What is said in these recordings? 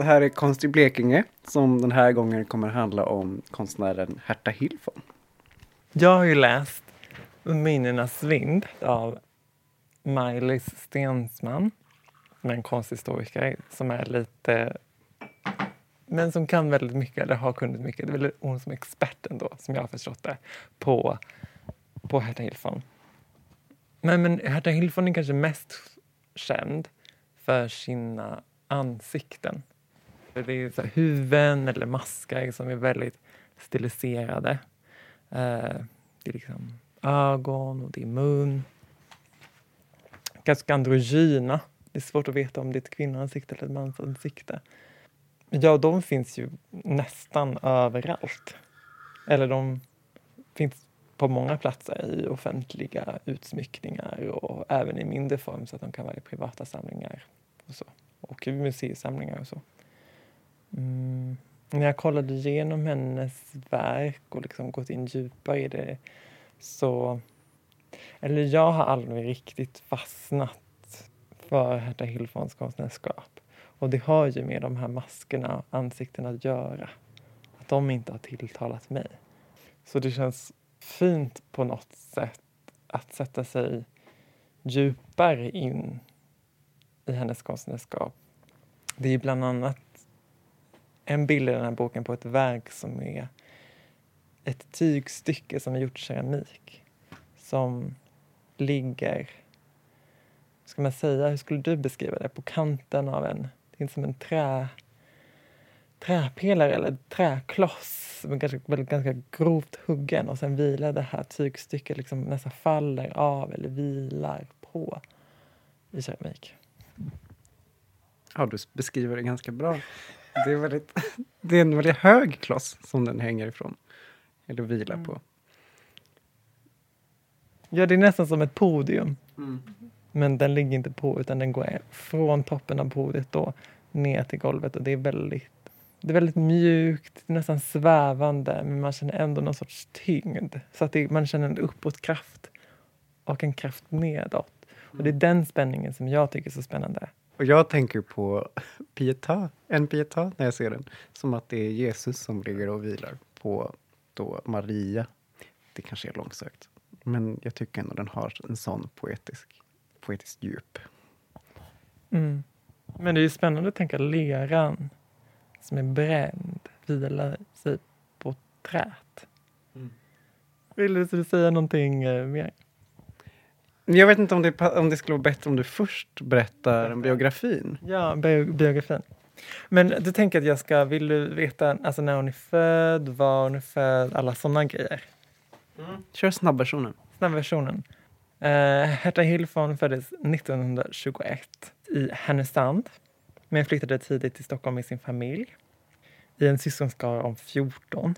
Det här är Konst i Blekinge som den här gången kommer handla om konstnären Herta Hilfon. Jag har ju läst Minnenas vind av Maj-Lis Stensman, en konsthistoriker som är lite men som kan väldigt mycket, eller har kunnat mycket. Det är väl hon som är experten då, som jag har förstått det, på, på Herta Hilfon. Men, men Herta Hilfon är kanske mest känd för sina ansikten. Det är så huvuden eller maskar som är väldigt stiliserade. Eh, det är liksom ögon och det är mun. Ganska androgyna. Det är svårt att veta om det är ett kvinnoansikte eller ett mansansikte. Ja, de finns ju nästan överallt. Eller de finns på många platser i offentliga utsmyckningar och även i mindre form så att de kan vara i privata samlingar och så. Och i museisamlingar och så. Mm. När jag kollade igenom hennes verk och liksom gått in djupare i det så... Eller jag har aldrig riktigt fastnat för Herta Hilfons konstnärskap. Och det har ju med de här maskerna och ansiktena att göra. Att de inte har tilltalat mig. Så det känns fint på något sätt att sätta sig djupare in i hennes konstnärskap. Det är bland annat en bild i den här boken på ett verk som är ett tygstycke som är gjort i keramik som ligger, ska man säga, hur skulle du beskriva det, på kanten av en, det är som en trä, träpelare eller träkloss som är ganska, väldigt, ganska grovt huggen och sen vilar det här tygstycket liksom nästan faller av eller vilar på i keramik. Ja, du beskriver det ganska bra. Det är, väldigt, det är en väldigt hög kloss som den hänger ifrån. Eller vilar mm. på. Ja, det är nästan som ett podium. Mm. Men den ligger inte på utan den går från toppen av podiet då ner till golvet och det är väldigt det är väldigt mjukt, nästan svävande men man känner ändå någon sorts tyngd. Så att det, man känner en uppåtkraft och en kraft nedåt. Och det är den spänningen som jag tycker är så spännande. Och jag tänker på pietà, en pietà när jag ser den. Som att det är Jesus som ligger och vilar på då Maria. Det kanske är långsökt. Men jag tycker ändå den har en sån poetisk, poetisk djup. Mm. Men det är spännande att tänka leran som är bränd vilar sig på trät. Mm. Vill du säga någonting eh, mer? Jag vet inte om det, om det skulle vara bättre om du först berättar biografin. Ja, bi biografin. Men du tänker att jag ska, vill du veta alltså när hon är född, var hon är född, alla sådana grejer? Mm. Kör snabbversionen. Snabbversionen. Uh, Herta Hilfon föddes 1921 i Härnösand men flyttade tidigt till Stockholm med sin familj i en syskonskara om 14.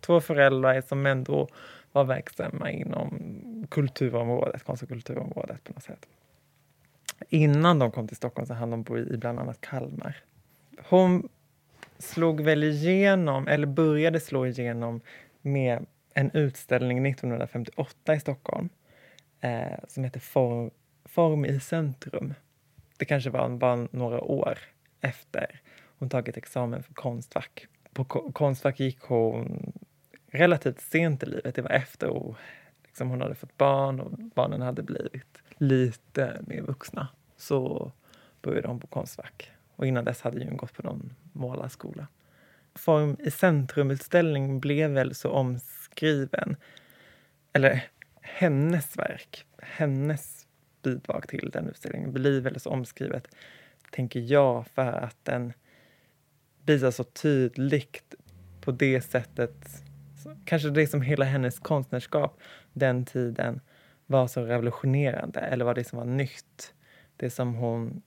Två föräldrar som ändå var verksamma inom kulturområdet, konst och kulturområdet på något sätt. Innan de kom till Stockholm så hann de bo i bland annat Kalmar. Hon slog väl igenom, eller började slå igenom med en utställning 1958 i Stockholm eh, som heter Form, Form i centrum. Det kanske var bara några år efter hon tagit examen för Konstfack. På Konstfack gick hon relativt sent i livet. Det var efter och liksom hon hade fått barn och barnen hade blivit lite mer vuxna. Så började hon på Konstfack. Och innan dess hade hon gått på någon målarskola. Form i centrumutställning blev väl så omskriven, eller hennes verk, hennes bidrag till den utställningen blir väl så omskrivet, tänker jag, för att den visar så tydligt på det sättet kanske det som hela hennes konstnärskap den tiden var så revolutionerande eller var det som var nytt. Det som hon,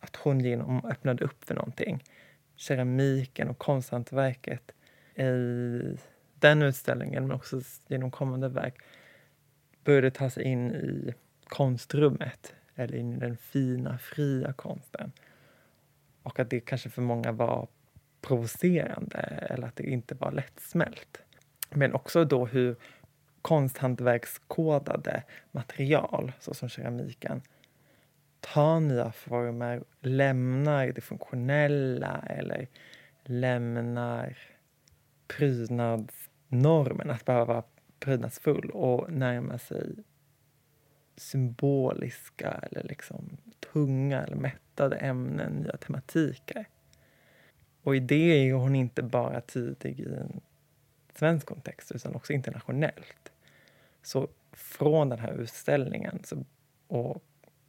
att hon genom öppnade upp för någonting. Keramiken och konsthantverket i den utställningen men också genom kommande verk började ta sig in i konstrummet eller in i den fina, fria konsten. Och att det kanske för många var provocerande eller att det inte var lättsmält. Men också då hur konsthantverkskodade material, såsom keramiken, tar nya former, lämnar det funktionella eller lämnar prydnadsnormen, att behöva vara prydnadsfull och närma sig symboliska eller liksom tunga eller mättade ämnen, nya tematiker. Och i det är hon inte bara tidig i en svensk kontext utan också internationellt. Så från den här utställningen så, och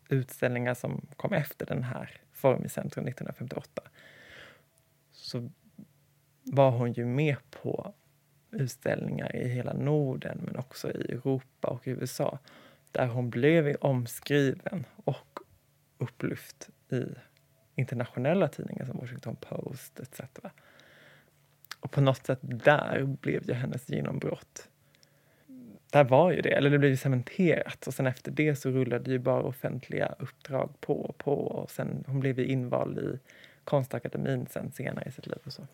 utställningar som kom efter den här Form i centrum 1958 så var hon ju med på utställningar i hela Norden men också i Europa och USA där hon blev omskriven och upplyft i internationella tidningar som Washington Post etc. Och på något sätt där blev ju hennes genombrott. Där var ju det, eller det blev ju cementerat och sen efter det så rullade ju bara offentliga uppdrag på och på och sen hon blev ju invald i Konstakademin sen senare i sitt liv och så.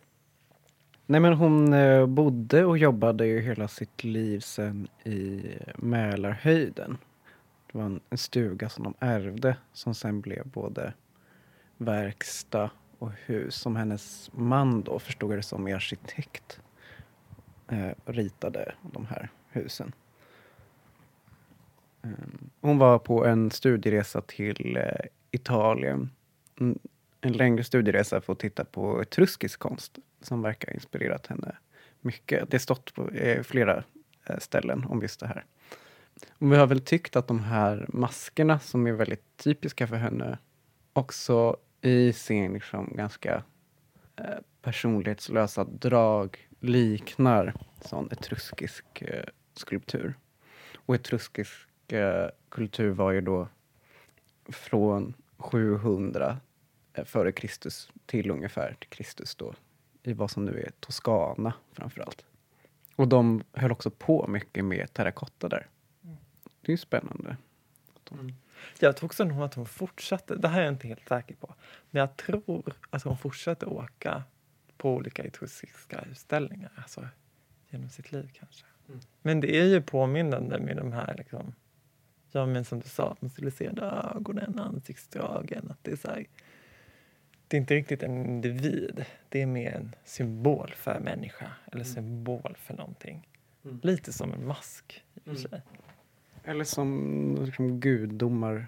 Nej men hon eh, bodde och jobbade ju hela sitt liv sen i Mälarhöjden. Det var en stuga som de ärvde som sen blev både verkstad och hus som hennes man då, förstod jag det som, är arkitekt eh, ritade de här husen. Eh, hon var på en studieresa till eh, Italien. En, en längre studieresa för att titta på etruskisk konst som verkar ha inspirerat henne mycket. Det har stått på eh, flera eh, ställen om just det här. Och vi har väl tyckt att de här maskerna som är väldigt typiska för henne också i sin liksom ganska eh, personlighetslösa drag liknar sån etruskisk eh, skulptur. Och etruskisk eh, kultur var ju då från 700 eh, före Kristus till ungefär till Kristus då i vad som nu är Toscana framförallt. Och de höll också på mycket med terrakotta där. Mm. Det är ju spännande. Mm. Jag tror också att hon fortsatte, det här är jag inte helt säker på, men jag tror att hon fortsatte åka på olika etruskiska utställningar, alltså genom sitt liv kanske. Mm. Men det är ju påminnande med de här, liksom, ja men som du sa, de stiliserade ögonen, ansiktsdragen, att det är så här, det är inte riktigt en individ, det är mer en symbol för människa eller mm. symbol för någonting. Mm. Lite som en mask i och för mm. sig. Eller som liksom, gudomar.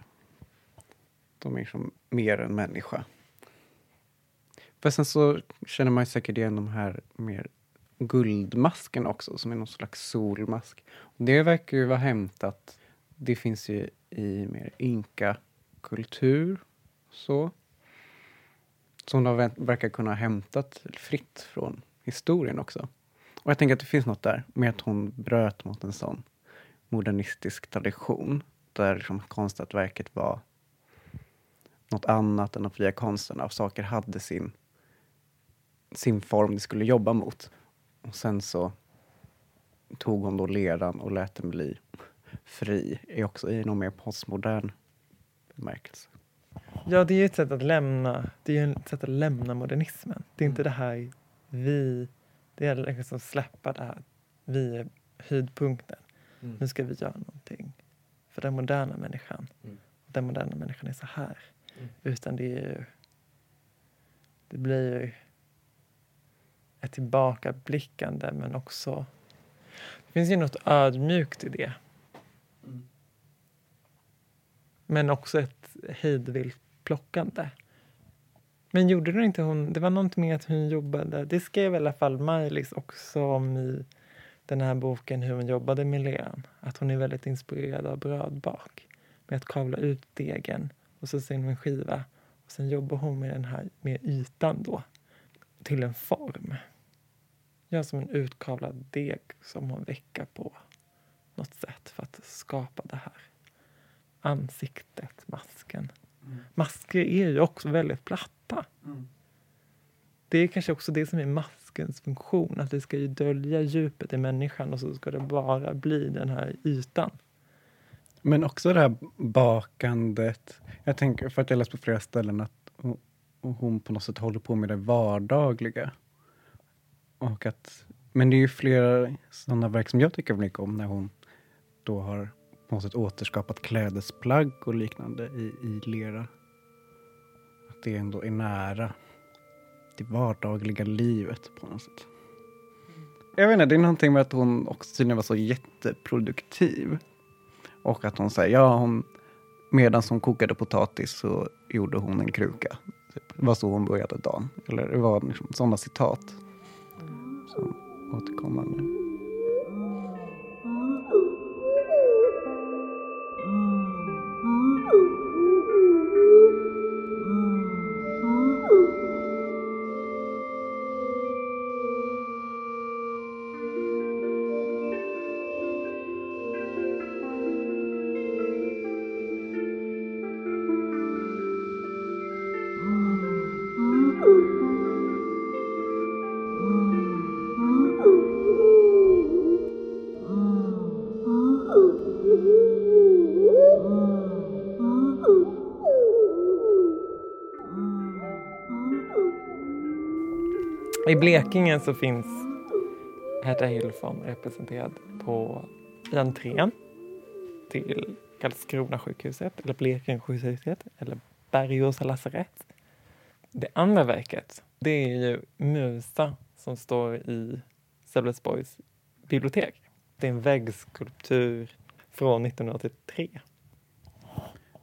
De är liksom mer än människa. Fast sen så känner man säkert igen de här mer guldmasken också, som är någon slags solmask. Det verkar ju vara hämtat, det finns ju i mer inka-kultur. Så. Som de verkar kunna ha hämtat fritt från historien också. Och jag tänker att det finns något där med att hon bröt mot en sån modernistisk tradition där liksom konsthantverket var något annat än de fria konsterna och saker hade sin, sin form de skulle jobba mot. Och sen så tog hon då leran och lät den bli fri, är också i någon mer postmodern bemärkelse. Ja, det är ett sätt att lämna, det är ett sätt att lämna modernismen. Det är inte mm. det här vi, det är liksom släppa det här, vi är höjdpunkten. Mm. Nu ska vi göra någonting för den moderna människan. Mm. Den moderna människan är så här. Mm. Utan det är Det blir ett tillbakablickande men också... Det finns ju något ödmjukt i det. Mm. Men också ett hejdvilt plockande. Men gjorde det inte hon... Det var någonting med att hon jobbade... Det skrev i alla fall Maj-Lis också om i den här boken hur hon jobbade med leran. Att hon är väldigt inspirerad av brödbak. Med att kavla ut degen och så sen en skiva. Och sen jobbar hon med den här med ytan då till en form. Ja, som en utkavlad deg som hon väcker på något sätt för att skapa det här ansiktet, masken. Mm. Masker är ju också väldigt platta. Mm. Det är kanske också det som är mask maskens funktion. Att det ska ju dölja djupet i människan och så ska det bara bli den här ytan. Men också det här bakandet. Jag tänker, för att jag läst på flera ställen att hon på något sätt håller på med det vardagliga. Och att, men det är ju flera sådana verk som jag tycker mycket om när hon då har på något sätt återskapat klädesplagg och liknande i, i lera. Att det ändå är nära det vardagliga livet på något sätt. Jag vet inte, det är någonting med att hon också tydligen var så jätteproduktiv. Och att hon säger, ja hon, medan hon kokade potatis så gjorde hon en kruka. Typ. Det var så hon började dagen. Eller det var liksom sådana citat. Som återkommande. Blekinge så finns Herta Hilfon representerad på i entrén till Karlskrona sjukhuset eller Blekinge sjukhuset eller Bergåsa lasarett. Det andra verket det är ju Musa som står i Sölvesborgs bibliotek. Det är en väggskulptur från 1983.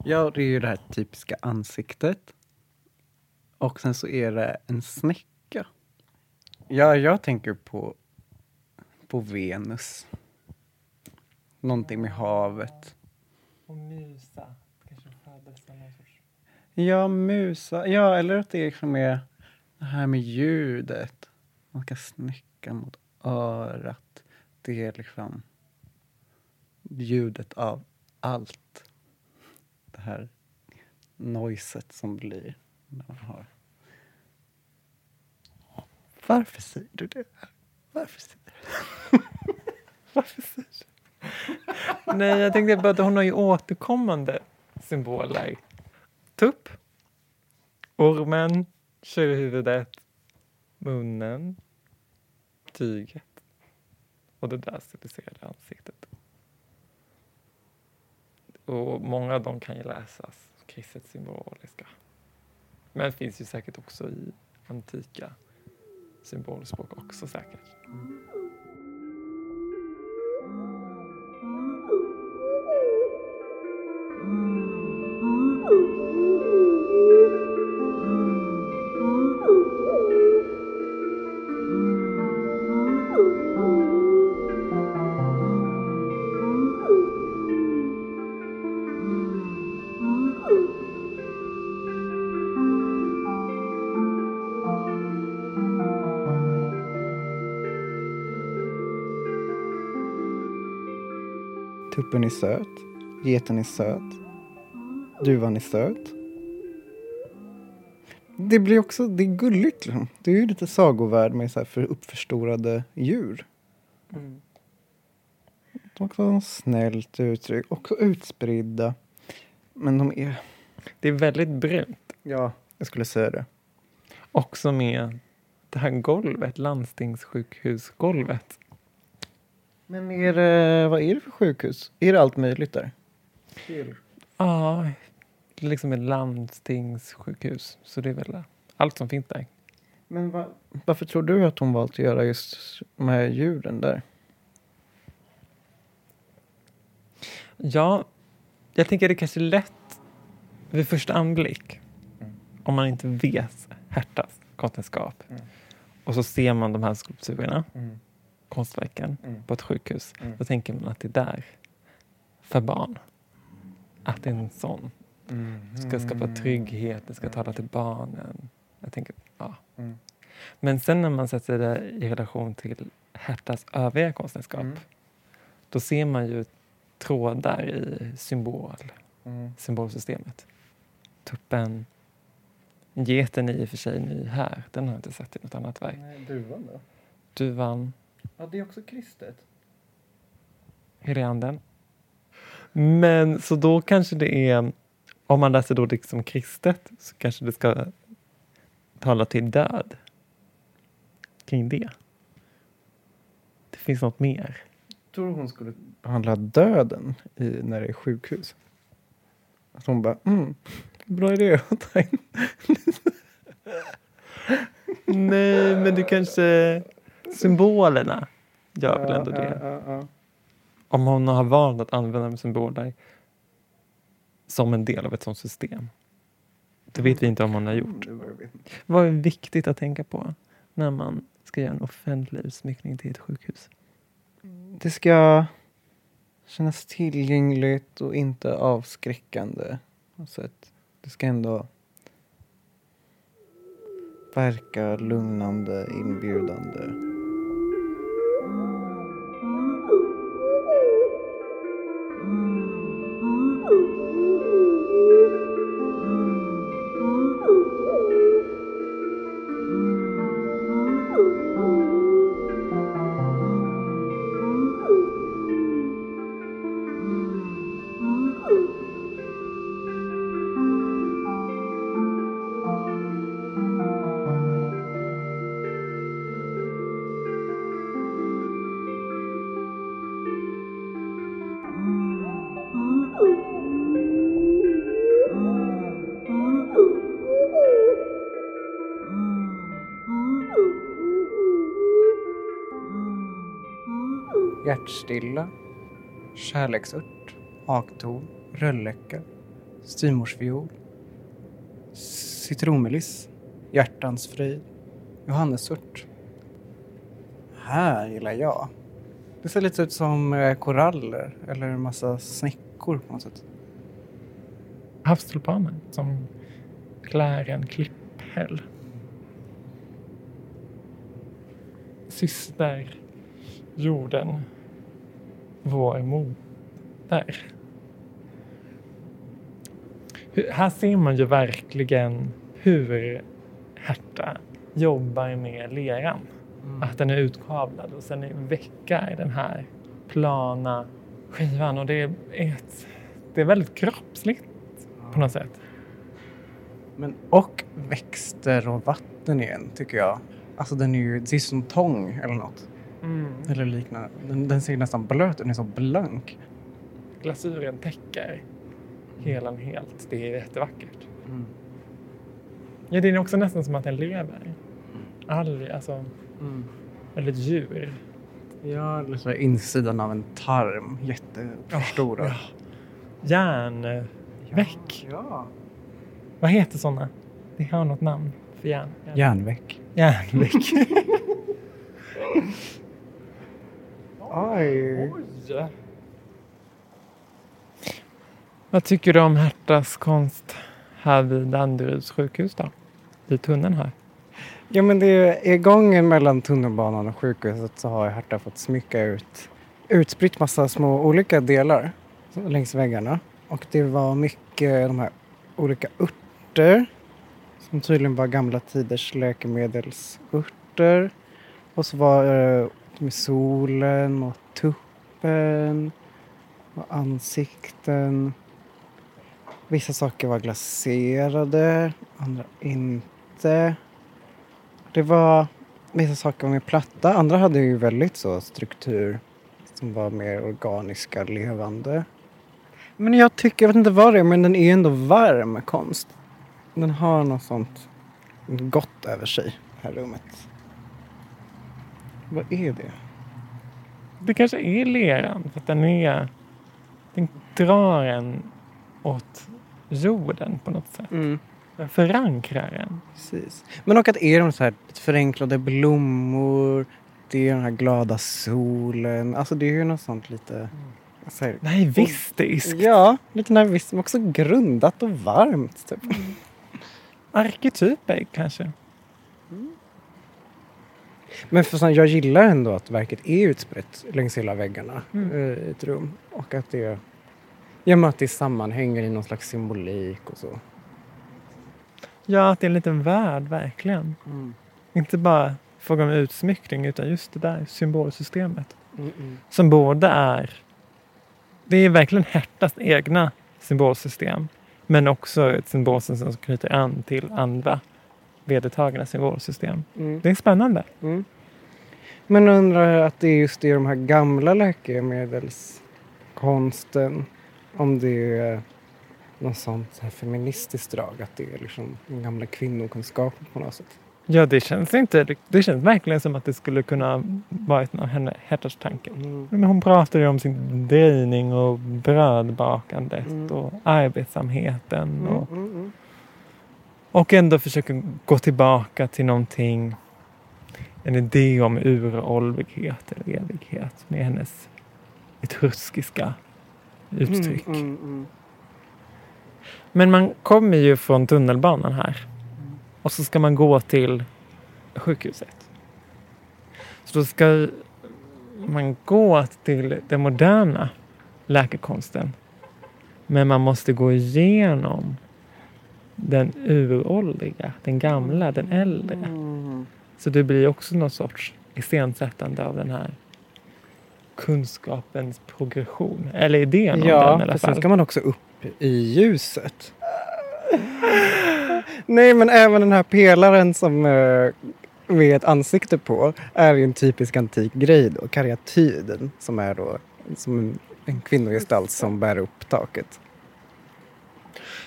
Ja, det är ju det här typiska ansiktet. Och sen så är det en snäcka. Ja, jag tänker på, på Venus. Någonting med havet. Och Musa kanske föddes av någon sorts... Ja, musa. Ja, eller att det liksom är det här med ljudet. Man ska snäcka mot örat. Det är liksom ljudet av allt. Det här noiset som blir när man har... Varför säger du det? Varför säger du det? Varför säger du? Nej, jag tänkte bara att hon har ju återkommande symboler. Tupp, ormen, tjurhuvudet, munnen, tyget och det där stiliserade ansiktet. Och många av dem kan ju läsas kristet symboliska. Men finns ju säkert också i antika symbolspråk också säkert. Mm. Tuppen är söt. Geten är söt. Duvan är söt. Det blir också, det är gulligt liksom. Det är ju lite sagovärld med så här för uppförstorade djur. Mm. De har också snällt uttryck, också utspridda. Men de är... Det är väldigt brunt. Ja, jag skulle säga det. Också med det här golvet, landstingssjukhusgolvet. Men är det, vad är det för sjukhus? Är det allt möjligt där? Ja, det är liksom ett landstingssjukhus. Så det är väl allt som finns där. Men va, varför tror du att hon valt att göra just de här djuren där? Ja, jag tänker det kanske är lätt vid första anblick Mm. om man inte vet Hertas konstnärskap. Mm. Och så ser man de här skulpturerna, konstverken, Mm. på ett sjukhus. Mm. Då tänker man att det är där för barn. Att det är en sån. ska skapa trygghet, det ska tala till barnen. Jag tänker, ja. Mm. Men sen när man sätter det i relation till Hertas övriga konstnärskap Mm. då ser man ju trådar i symbol, Mm. symbolsystemet. Tuppen, geten är i och för sig ny här, den har jag inte sett i något annat verk. Nej, duvan då? Duvan, Ja, det är också kristet. Helianden. Men så då kanske det är, om man läser då liksom kristet, så kanske det ska tala till död kring det. Det finns något mer. tror hon skulle behandla döden i, när det är sjukhus. Att hon bara, mm, bra idé att ta in. Nej, men du kanske... Symbolerna gör väl ändå det. Om hon har valt att använda symboler som en del av ett sånt system. Det vet vi inte om hon har gjort. Inte. Vad är viktigt att tänka på när man ska göra en offentlig utsmyckning till ett sjukhus? Det ska kännas tillgängligt och inte avskräckande. Alltså att det ska ändå verka lugnande, inbjudande. Hjärtstilla, kärleksört, aktorn, rölleka, styvmorsviol, citronmeliss, hjärtans fröjd, johannesört. Här gillar jag. Det ser lite ut som eh, koraller eller en massa snäckor på något sätt. Havstulpaner som klär en klipphäll. Syster jorden, vår moder. Hur- Här ser man ju verkligen hur Herta jobbar med leran. Att den är utkavlad och sen veckar den här plana skivan. Och det är, ett, det är väldigt kroppsligt på något sätt. Men, och växter och vatten igen, tycker jag. Alltså den är ju, det är som tång eller något. Eller liknande. Den, den ser nästan blöt ut, den är så blank. Glasyren täcker helan helt. Det är jättevackert. Ja, det är också nästan som att den lever. Alg, alltså, eller ett djur. Ja, eller så insidan av en tarm, jättestora. Ja. Järnväck. Ja. Vad heter sådana? Det har något namn för järn. järn. Järnväck. Järnväck. Oj. Oj. Vad tycker du om Hertas konst här vid Danderyds sjukhus då? I tunneln här. Ja, men det är gången mellan tunnelbanan och sjukhuset så har Herta fått smycka ut utspritt massa små olika delar längs väggarna. Och det var mycket de här olika örter som tydligen var gamla tiders läkemedelsörter. Och så var det med solen och tuppen och ansikten. Vissa saker var glaserade, andra inte. Det var vissa saker var mer platta, andra hade ju väldigt så struktur som var mer organiska, levande. Men jag tycker, jag vet inte vad det är, men den är ändå varm konst. Den har något sånt gott över sig, det här rummet. Vad är det? Det kanske är leran för att den är... Den drar en åt jorden på något sätt. Den förankrar en. Precis. Men och att är de så här förenklade blommor, det är den här glada solen. Alltså det är ju något sånt lite... Så här, Nej, visst. Ja, lite nervöst men också grundat och varmt. Typ. Arketyper kanske. Men för sån, jag gillar ändå att verket är utspritt längs hela väggarna Mm. eh, i ett rum. Och att det, ja, att det sammanhänger i någon slags symbolik och så. Ja, att det är en liten värld, verkligen. Inte bara fråga om utsmyckning utan just det där symbolsystemet. Som både är... Det är verkligen Hertas egna symbolsystem. Men också ett symbolsystem som knyter an till andra vedertagna symbolsystem. Mm. Det är spännande. Mm. Men jag undrar att det är just i de här gamla läkemedelskonsten, om det är något sånt här feministiskt drag, att det är liksom den gamla kvinnokunskapen på något sätt. Ja, det känns, inte, det känns verkligen som att det skulle kunna vara en av henne, Hertas tankar. Mm. Men hon pratar ju om sin drejning och brödbakandet Mm. och arbetsamheten. Mm, Och, mm, mm. Och ändå försöker gå tillbaka till någonting, en idé om uråldrighet eller evighet med hennes etruskiska uttryck. Mm, mm, mm. Men man kommer ju från tunnelbanan här. Och så ska man gå till sjukhuset. Så då ska man gå till den moderna läkekonsten. Men man måste gå igenom den uråldriga, den gamla, den äldre. Mm. Så det blir också någon sorts iscensättande av den här kunskapens progression. Eller idén om den i Ja, alla för sen fall. ska man också upp i ljuset. Nej, men även den här pelaren som eh, vi är ett ansikte på är ju en typisk antik grej då. Karyatiden som är då som en, en kvinnogestalt som bär upp taket.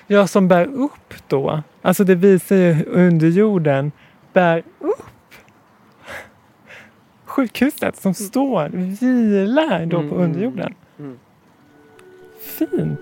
Ja, som bär upp då. Alltså det visar ju hur underjorden bär upp sjukhuset som står, vilar då på Mm. underjorden. Mm. Fint.